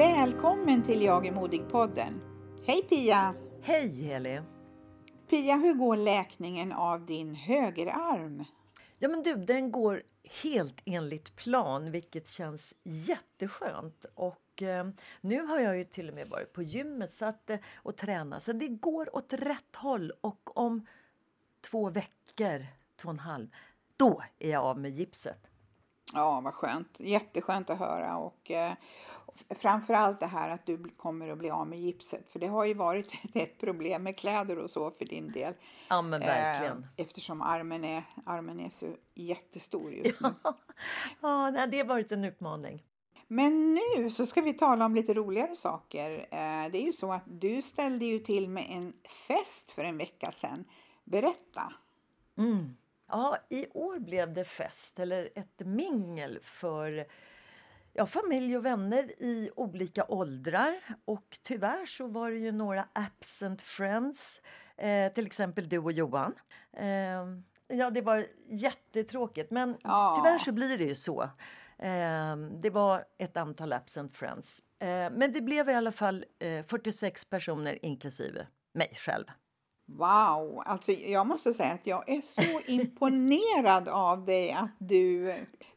Välkommen till Jag är modig-podden. Hej Pia! Hej Heli! Pia, hur går läkningen av din högerarm? Ja men du, den går helt enligt plan vilket känns jätteskönt. Och eh, nu har jag ju till och med varit på gymmet så att, eh, och tränat så det går åt rätt håll och om två veckor, två och en halv, då är jag av med gipset. Ja, vad skönt. Jätteskönt att höra och eh, framförallt det här att du kommer att bli av med gipset. För det har ju varit ett problem med kläder och så för din del. Ja men verkligen. Eh, eftersom armen är, armen är så jättestor just nu. ja, nej, det har varit en utmaning. Men nu så ska vi tala om lite roligare saker. Eh, det är ju så att du ställde ju till med en fest för en vecka sedan. Berätta! Mm. Ja, i år blev det fest, eller ett mingel för ja, familj och vänner i olika åldrar. Och tyvärr så var det ju några absent friends, eh, till exempel du och Johan. Eh, ja, det var jättetråkigt, men Ja. tyvärr så blir det ju så. Eh, det var ett antal absent friends. Eh, men det blev i alla fall eh, 46 personer inklusive mig själv. Wow! Alltså jag måste säga att jag är så imponerad av dig att du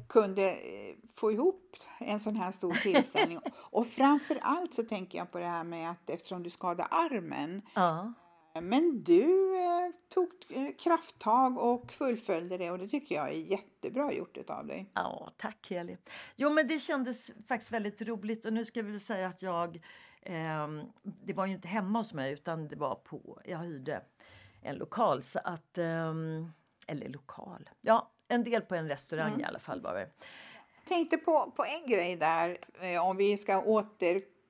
kunde eh, få ihop en sån här stor tillställning. Och framför allt så tänker jag på det här med att eftersom du skadade armen. Ja. Men du eh, tog eh, krafttag och fullföljde det och det tycker jag är jättebra gjort utav dig. Ja, tack Heli. Jo, men det kändes faktiskt väldigt roligt och nu ska jag väl säga att jag det var ju inte hemma hos mig utan det var på, jag hyrde en lokal så att, ehm, eller lokal, ja en del på en restaurang i alla fall var det. tänkte på, på en grej där, eh, om vi ska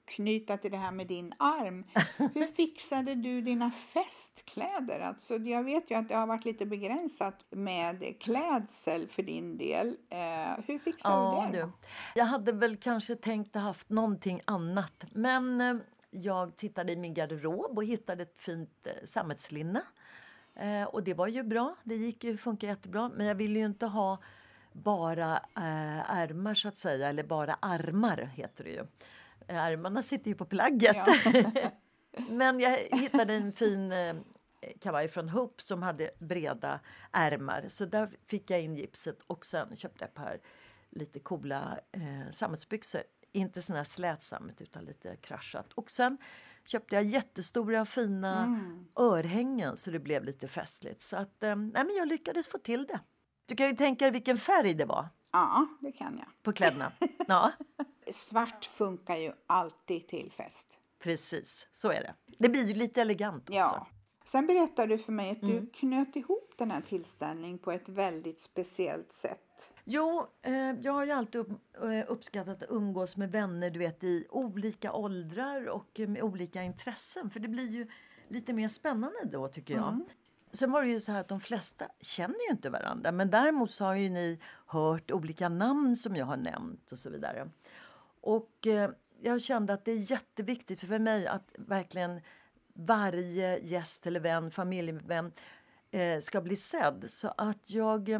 återknyta till det här med din arm. Hur fixade du dina festkläder? Alltså, jag vet ju att det har varit lite begränsat med klädsel för din del. Eh, hur fixade Ja, du det? du. Jag hade väl kanske tänkt ha haft någonting annat men eh, jag tittade i min garderob och hittade ett fint eh, sammetslinne. Eh, och det var ju bra, det gick ju, funkar jättebra. Men jag ville ju inte ha bara eh, ärmar så att säga, eller bara armar heter det ju. Ärmarna sitter ju på plagget. Ja. Men jag hittade en fin eh, kavaj från Hoop som hade breda ärmar. Så där fick jag in gipset och sen köpte jag ett par lite coola eh, sammetsbyxor. Inte såna här slätsammet utan lite kraschat. Och sen köpte jag jättestora fina Mm. örhängen så det blev lite festligt. Så att, eh, nej, men jag lyckades få till det. Du kan ju tänka dig vilken färg det var ja, det kan jag. på kläderna. Ja, Svart funkar ju alltid till fest. precis. Så är det. Det blir ju lite elegant också. Ja. Sen berättade du för mig att Mm. du knöt ihop den här tillställningen på ett väldigt speciellt sätt. Jo, eh, jag har ju alltid upp, eh, uppskattat att umgås med vänner du vet, i olika åldrar och med olika intressen. För det blir ju lite mer spännande då tycker jag. Sen var det ju så här att de flesta känner ju inte varandra. Men däremot så har ju ni hört olika namn som jag har nämnt och så vidare. Och eh, jag kände att det är jätteviktigt för mig att verkligen varje gäst eller vän, familjevän eh, ska bli sedd. Så att jag eh,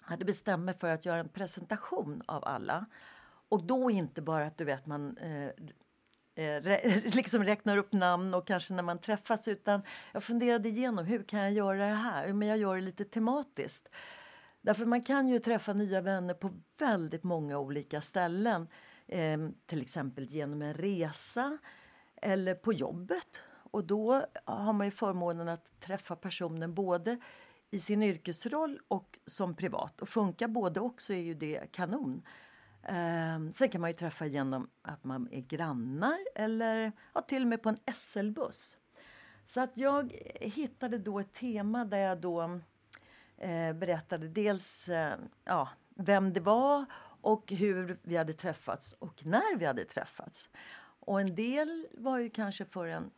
hade bestämt mig för att göra en presentation av alla. Och då inte bara att du vet man eh, Eh, liksom räknar upp namn och kanske när man träffas utan jag funderade igenom hur kan jag göra det här? Men jag gör det lite tematiskt. Därför man kan ju träffa nya vänner på väldigt många olika ställen. Eh, till exempel genom en resa eller på jobbet. Och då har man ju förmånen att träffa personen både i sin yrkesroll och som privat. Och funkar både och så är ju det kanon. Eh, sen kan man ju träffa genom att man är grannar eller ja, till och med på en SL-buss. Så att jag hittade då ett tema där jag då eh, berättade dels eh, ja, vem det var och hur vi hade träffats och när vi hade träffats. Och en del var ju kanske för en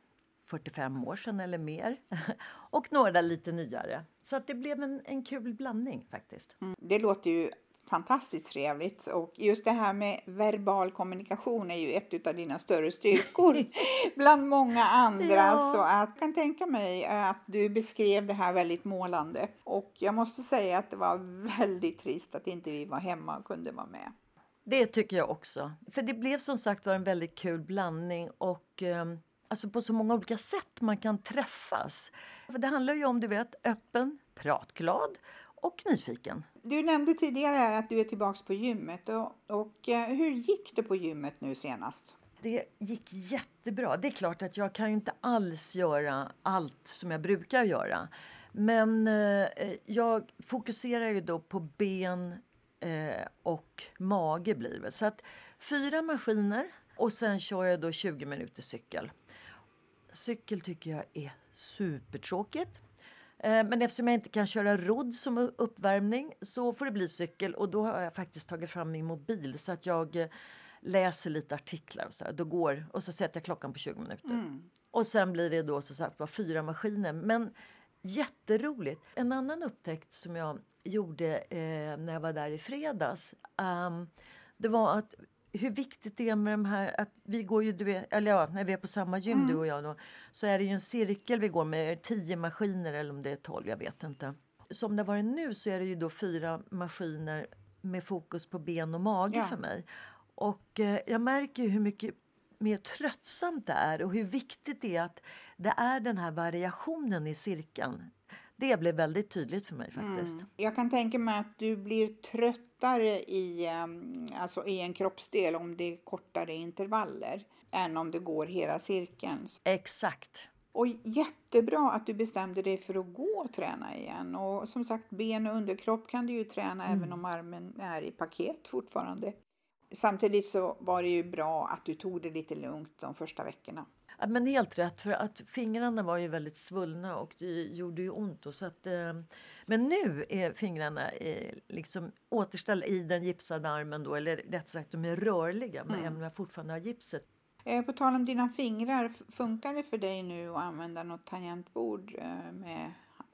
45 år sedan eller mer. och några lite nyare. Så att det blev en, en kul blandning faktiskt. Mm, det låter ju fantastiskt trevligt. Och just det här med verbal kommunikation är ju ett av dina större styrkor bland många andra. Ja. Så att jag kan tänka mig att du beskrev det här väldigt målande. Och jag måste säga att det var väldigt trist att inte vi var hemma och kunde vara med. Det tycker jag också. För det blev som sagt var en väldigt kul blandning och eh, alltså på så många olika sätt man kan träffas. För det handlar ju om, du vet, öppen, pratglad och nyfiken. Du nämnde tidigare här att du är tillbaka på gymmet. Och, och eh, hur gick det på gymmet nu senast? Det gick jättebra. Det är klart att jag kan ju inte alls göra allt som jag brukar göra. Men eh, jag fokuserar ju då på ben eh, och mage blir det. Så att fyra maskiner och sen kör jag då 20 minuter cykel. Cykel tycker jag är supertråkigt. Eh, men eftersom jag inte kan köra rodd som uppvärmning så får det bli cykel och då har jag faktiskt tagit fram min mobil så att jag eh, läser lite artiklar och så här. Då går, och så sätter jag klockan på 20 minuter. Mm. Och sen blir det då så sagt var fyra maskiner. Men jätteroligt. En annan upptäckt som jag gjorde eh, när jag var där i fredags um, det var att hur viktigt det är med de här... Att vi går ju, du vet, eller ja, när vi är på samma gym mm. du och jag då, så är det ju en cirkel vi går med tio maskiner eller om det är tolv, jag vet inte. Som det varit nu så är det ju då fyra maskiner med fokus på ben och mage ja. för mig. Och eh, jag märker hur mycket mer tröttsamt det är och hur viktigt det är att det är den här variationen i cirkeln. Det blev väldigt tydligt för mig faktiskt. Mm. Jag kan tänka mig att du blir tröttare i, ehm, alltså i en kroppsdel om det är kortare intervaller än om det går hela cirkeln. Exakt. Och jättebra att du bestämde dig för att gå och träna igen. Och som sagt, ben och underkropp kan du ju träna mm. även om armen är i paket fortfarande. Samtidigt så var det ju bra att du tog det lite lugnt de första veckorna. Men helt rätt, för att fingrarna var ju väldigt svullna och det gjorde ju ont. Och så att, eh, men nu är fingrarna eh, liksom återställda i den gipsade armen då, eller rätt sagt de är rörliga men mm. jag fortfarande har gipset. Eh, på tal om dina fingrar, funkar det för dig nu att använda något tangentbord med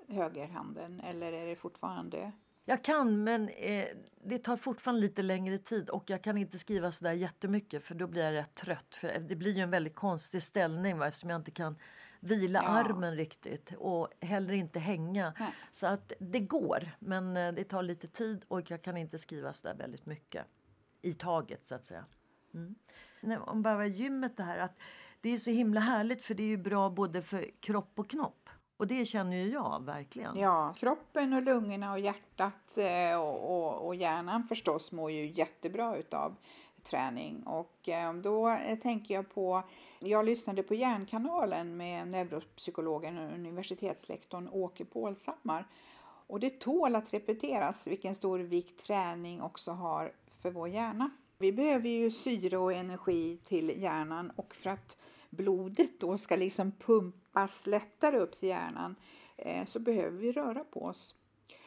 högerhanden eller är det fortfarande jag kan, men eh, det tar fortfarande lite längre tid och jag kan inte skriva så där jättemycket för då blir jag rätt trött. För det blir ju en väldigt konstig ställning va, eftersom jag inte kan vila ja. armen riktigt och heller inte hänga. Nej. Så att det går, men eh, det tar lite tid och jag kan inte skriva så där väldigt mycket i taget så att säga. Mm. om bara gymmet det här att det är så himla härligt för det är ju bra både för kropp och knopp. Och det känner ju jag verkligen. Ja, kroppen och lungorna och hjärtat eh, och, och, och hjärnan förstås mår ju jättebra utav träning. Och eh, då eh, tänker jag på, jag lyssnade på Hjärnkanalen med neuropsykologen och universitetslektorn Åke Pålshammar. Och det tål att repeteras vilken stor vikt träning också har för vår hjärna. Vi behöver ju syre och energi till hjärnan och för att blodet då ska liksom pumpas lättare upp till hjärnan eh, så behöver vi röra på oss.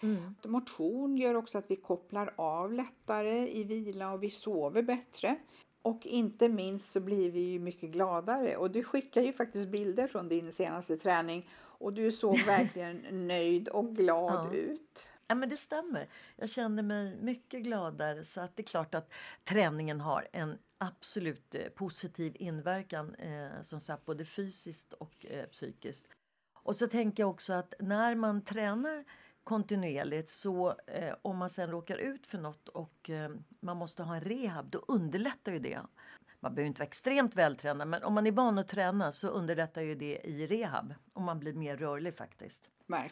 Mm. Motion gör också att vi kopplar av lättare i vila och vi sover bättre. Och inte minst så blir vi mycket gladare. Och du skickar ju faktiskt bilder från din senaste träning och du såg verkligen nöjd och glad ja. ut. Ja, men det stämmer. Jag känner mig mycket gladare. Så att det är klart att träningen har en absolut eh, positiv inverkan eh, som sagt både fysiskt och eh, psykiskt. Och så tänker jag också att när man tränar kontinuerligt så eh, om man sen råkar ut för något och eh, man måste ha en rehab då underlättar ju det. man behöver inte vara extremt vältränad men om man är van att träna så underlättar ju det i rehab och man blir mer rörlig faktiskt. Nej.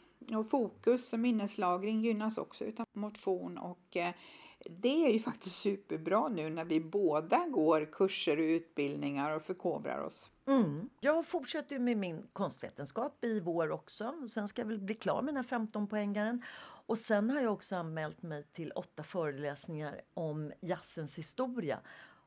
och fokus och minneslagring gynnas också utav motion och eh, det är ju faktiskt superbra nu när vi båda går kurser och utbildningar och förkovrar oss. Mm. Jag fortsätter med min konstvetenskap i vår också. Sen ska jag väl bli klar med den här 15 poängaren. Och sen har jag också anmält mig till åtta föreläsningar om jazzens historia.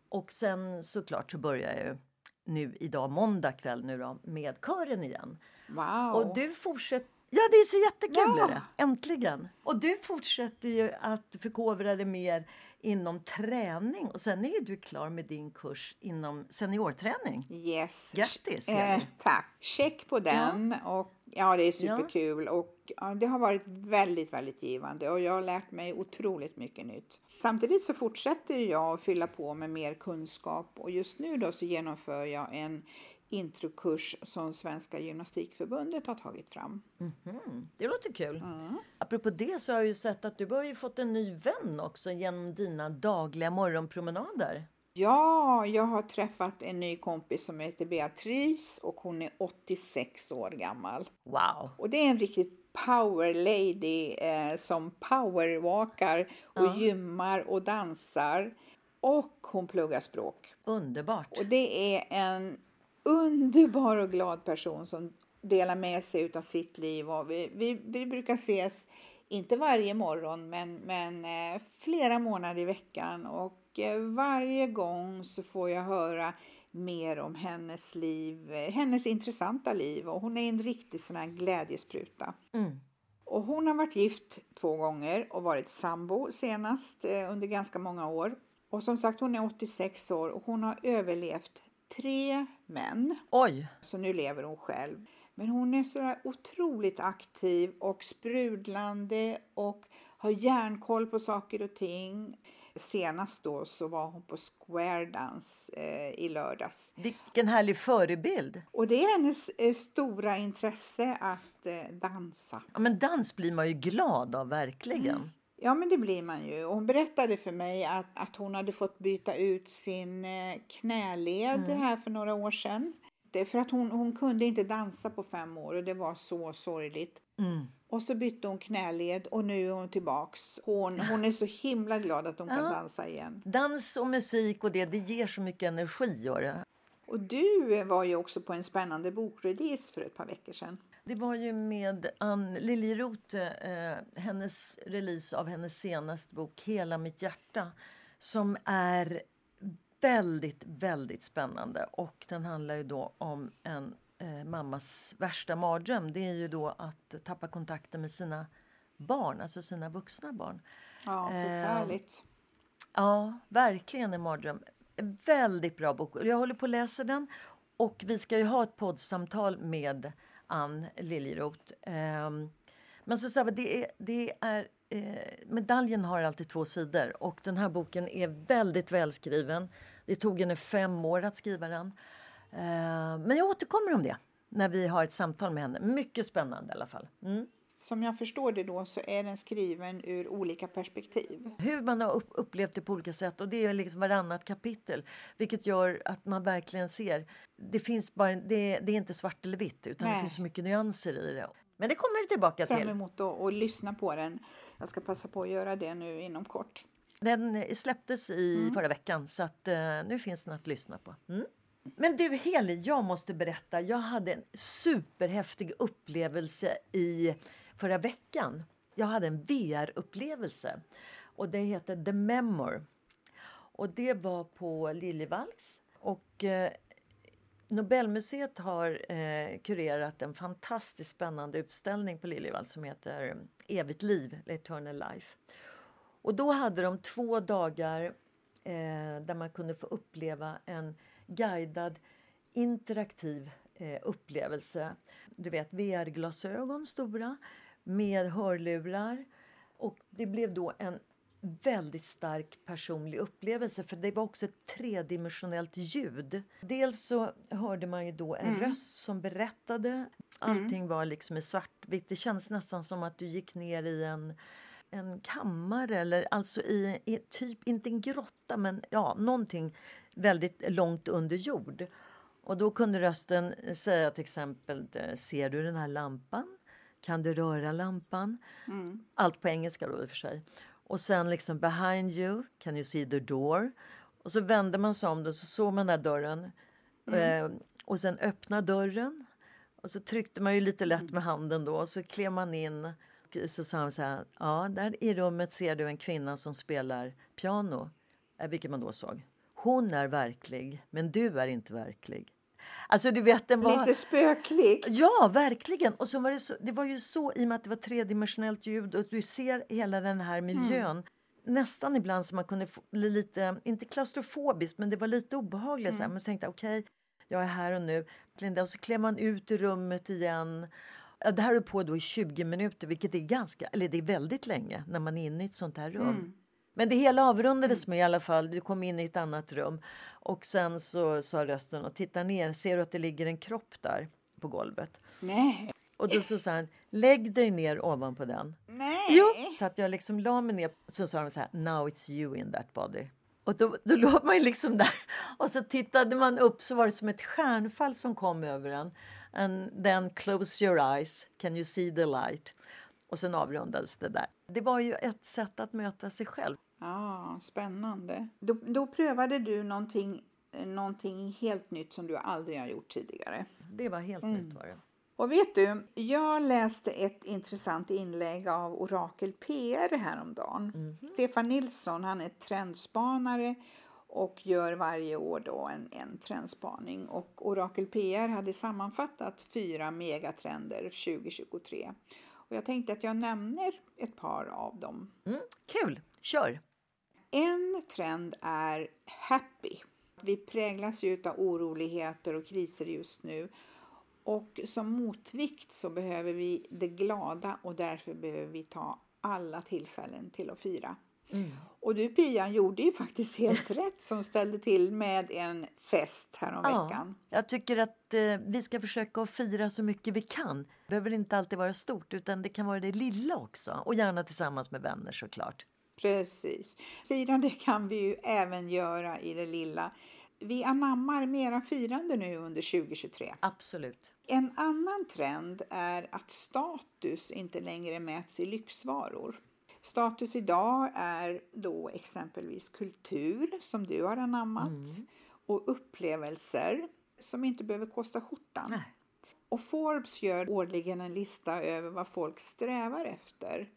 Och sen såklart så börjar jag ju nu idag måndag kväll nu då, med kören igen. Wow! Och du fortsätter Ja, det är så jättekul! Ja. Äntligen! Och du fortsätter ju att förkovra dig mer inom träning och sen är ju du klar med din kurs inom seniorträning. Yes. Grattis, Eh, tack. Check på den. Och, ja, det är superkul. Och, ja, det har varit väldigt, väldigt givande och jag har lärt mig otroligt mycket nytt. Samtidigt så fortsätter jag att fylla på med mer kunskap och just nu då så genomför jag en introkurs som Svenska Gymnastikförbundet har tagit fram. Mm, det låter kul. Apropå det så har jag ju sett att du har ju fått en ny vän också genom dina dagliga morgonpromenader. Ja, jag har träffat en ny kompis som heter Beatrice och hon är 86 år gammal. Wow! Och det är en riktigt power lady eh, som powerwalkar och gymmar och dansar. Och hon pluggar språk. Underbart! Och det är en underbar och glad person som delar med sig utav sitt liv. Och vi, vi, vi brukar ses, inte varje morgon, men, men eh, flera månader i veckan. Och eh, varje gång så får jag höra mer om hennes liv, eh, hennes intressanta liv. Och hon är en riktig sån här glädjespruta. Mm. Och hon har varit gift två gånger och varit sambo senast under ganska många år. Och som sagt, hon är 86 år och hon har överlevt tre män. Oj! Så nu lever hon själv. Men hon är så otroligt aktiv och sprudlande och har järnkoll på saker och ting. Senast då så var hon på Square Dance eh, i lördags. Vilken härlig förebild! Och det är hennes eh, stora intresse att eh, dansa. Ja, men dans blir man ju glad av, verkligen. Ja, men det blir man ju. Och hon berättade för mig att, att hon hade fått byta ut sin eh, knäled här för några år sedan. Är för att hon, hon kunde inte dansa på fem år och det var så sorgligt. Mm. Och så bytte hon knäled och nu är hon tillbaks. Hon, hon är så himla glad att hon kan dansa igen. Dans och musik och det, det ger så mycket energi. Gör det. Och du var ju också på en spännande bokrelease för ett par veckor sedan. Det var ju med Ann Liljeroth, eh, hennes release av hennes senaste bok Hela mitt hjärta som är väldigt, väldigt spännande. Och den handlar ju då om en eh, mammas värsta mardröm. Det är ju då att tappa kontakten med sina barn, alltså sina vuxna barn. Ja, förfärligt. Ja, verkligen en mardröm. Väldigt bra bok. Jag håller på att läsa den. Och vi ska ju ha ett poddsamtal med Ann Liljeroth. Ehm, Men så vi, det är, det är eh, medaljen har alltid två sidor och den här boken är väldigt välskriven. Det tog henne fem år att skriva den. Eh, men jag återkommer om det när vi har ett samtal med henne. Mycket spännande i alla fall. Mm. Som jag förstår det då så är den skriven ur olika perspektiv. Hur man har upp, upplevt det på olika sätt och det är liksom varannat kapitel. Vilket gör att man verkligen ser. Det finns bara, det, det är inte svart eller vitt utan Nej. det finns så mycket nyanser i det. Men det kommer vi tillbaka Fram till. emot då och lyssna på den. Jag ska passa på att göra det nu inom kort. Den eh, släpptes i förra veckan så att eh, nu finns den att lyssna på. Mm. Men du Heli, jag måste berätta. Jag hade en superhäftig upplevelse i förra veckan. Jag hade en VR-upplevelse och det heter The Memoir. Och det var på Liljevalchs. Och eh, Nobelmuseet har eh, kurerat en fantastiskt spännande utställning på Liljevalchs som heter Evigt liv, Eternal Life. Och då hade de två dagar eh, där man kunde få uppleva en guidad interaktiv eh, upplevelse. Du vet VR-glasögon stora med hörlurar. Och det blev då en väldigt stark personlig upplevelse för det var också ett tredimensionellt ljud. Dels så hörde man ju då en röst som berättade. Allting var liksom i svartvitt. Det kändes nästan som att du gick ner i en en kammare eller alltså i, i typ, inte en grotta men ja, någonting väldigt långt under jord. Och då kunde rösten säga till exempel, ser du den här lampan? Kan du röra lampan? Allt på engelska då i och för sig. Och sen liksom behind you, can you see the door? Och så vände man sig om då så såg man den där dörren. Eh, och sen öppna dörren. Och så tryckte man ju lite lätt med handen då och så klev man in. Så sa han så här, ja där i rummet ser du en kvinna som spelar piano. Eh, Vilket man då såg. Hon är verklig, men du är inte verklig. Alltså du vet, den var... Lite spöklikt. Ja, verkligen. Och så var det, så, det var ju så i och med att det var tredimensionellt ljud och du ser hela den här miljön. Nästan ibland så man kunde bli lite, inte klaustrofobiskt, men det var lite obehagligt. Så här. Men så tänkte jag, okej, jag är här och nu. Och så klev man ut ur rummet igen. Det här höll på då i 20 minuter, vilket är ganska, eller det är väldigt länge när man är inne i ett sånt här rum. Men det hela avrundades med i alla fall, du kom in i ett annat rum och sen så sa rösten och titta ner, ser du att det ligger en kropp där på golvet? Nej. Och då så sa han, lägg dig ner ovanpå den. Nej. Jo, så att jag liksom la mig ner. Så sa de så här, now it's you in that body. Och då, då låg man ju liksom där och så tittade man upp så var det som ett stjärnfall som kom över en. And then close your eyes, can you see the light? Och sen avrundades det där. Det var ju ett sätt att möta sig själv. Ja, spännande. Då, då prövade du någonting, eh, någonting helt nytt som du aldrig har gjort tidigare. Det var helt nytt var det. Och vet du, jag läste ett intressant inlägg av Orakel PR häromdagen. Stefan Nilsson, han är trendspanare och gör varje år då en, en trendspaning. Och Orakel PR hade sammanfattat fyra megatrender 2023. Och jag tänkte att jag nämner ett par av dem. Mm, kul, kör! En trend är happy. Vi präglas ju av oroligheter och kriser just nu. Och som motvikt så behöver vi det glada och därför behöver vi ta alla tillfällen till att fira. Och du Pia gjorde ju faktiskt helt rätt som ställde till med en fest häromveckan. jag tycker att eh, vi ska försöka att fira så mycket vi kan. Det behöver inte alltid vara stort utan det kan vara det lilla också. Och gärna tillsammans med vänner såklart. Precis. Firande kan vi ju även göra i det lilla. Vi anammar mera firande nu under 2023. Absolut. En annan trend är att status inte längre mäts i lyxvaror. Status idag är då exempelvis kultur som du har anammat och upplevelser som inte behöver kosta skjortan. Nej. Och Forbes gör årligen en lista över vad folk strävar efter.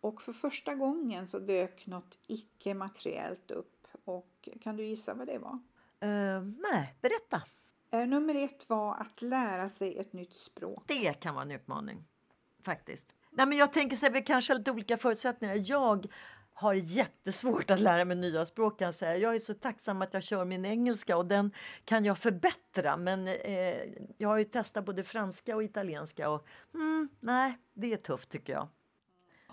Och för första gången så dök något icke-materiellt upp. Och kan du gissa vad det var? Eh, nej, berätta. Eh, Nummer ett var att lära sig ett nytt språk. Det kan vara en utmaning. Faktiskt. Nej, men jag tänker så här, vi kanske har lite olika förutsättningar. Jag har jättesvårt att lära mig nya språk kan jag. Jag är så tacksam att jag kör min engelska och den kan jag förbättra. Men eh, jag har ju testat både franska och italienska och mm, nej, det är tufft tycker jag.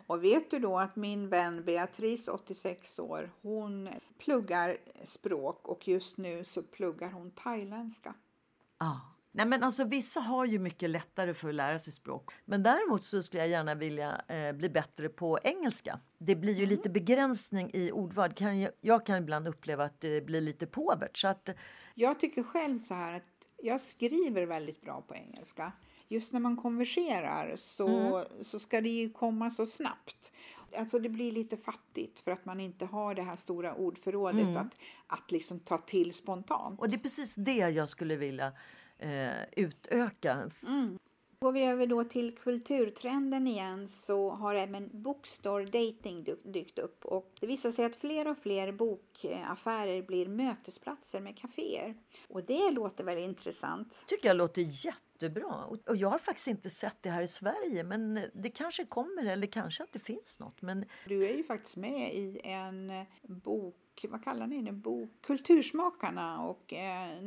Och vet du då att min vän Beatrice, 86 år, hon pluggar språk och just nu så pluggar hon thailändska. Ja. Nej, men alltså, vissa har ju mycket lättare för att lära sig språk. Men däremot så skulle jag gärna vilja eh, bli bättre på engelska. Det blir ju mm. lite begränsning i ordval. Kan jag, jag, kan ibland uppleva att det blir lite påvert. Så att, jag tycker själv så här att jag skriver väldigt bra på engelska. Just när man konverserar så, mm. så ska det ju komma så snabbt. Alltså det blir lite fattigt för att man inte har det här stora ordförrådet mm. att, att liksom ta till spontant. Och det är precis det jag skulle vilja eh, utöka. Mm. Går vi över då till kulturtrenden igen så har även bookstore dating dykt upp och det visar sig att fler och fler bokaffärer blir mötesplatser med kaféer. Och det låter väl intressant? tycker jag låter jättebra. Och jag har faktiskt inte sett det här i Sverige men det kanske kommer eller kanske att det finns något. Men... Du är ju faktiskt med i en bok vad kallar ni bok, Kultursmakarna och eh,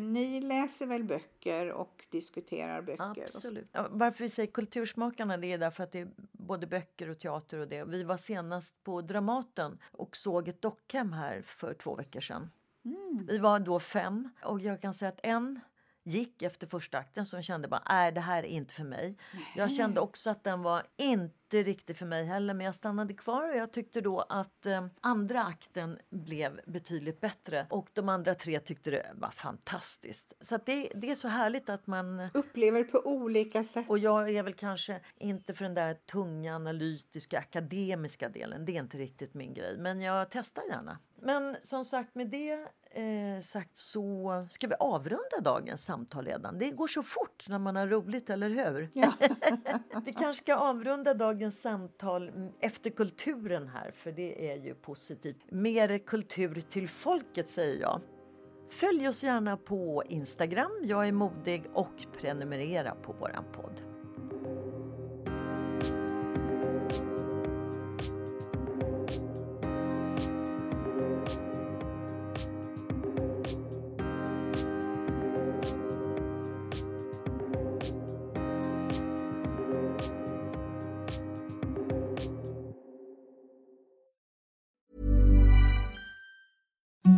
ni läser väl böcker och diskuterar böcker? Absolut. Ja, varför vi säger Kultursmakarna det är därför att det är både böcker och teater och det. Vi var senast på Dramaten och såg ett dockhem här för två veckor sedan. Mm. Vi var då fem och jag kan säga att en gick efter första akten som kände bara, nej det här är inte för mig. Nej. Jag kände också att den var inte riktigt för mig heller men jag stannade kvar och jag tyckte då att eh, andra akten blev betydligt bättre och de andra tre tyckte det var fantastiskt. Så det, det är så härligt att man upplever på olika sätt. Och jag är väl kanske inte för den där tunga analytiska akademiska delen. Det är inte riktigt min grej men jag testar gärna. Men som sagt med det eh, sagt så ska vi avrunda dagens samtal redan. Det går så fort när man har roligt, eller hur? Ja. vi kanske ska avrunda dagens samtal efter kulturen här, för det är ju positivt. Mer kultur till folket, säger jag. Följ oss gärna på Instagram, jag är modig och prenumerera på våran podd.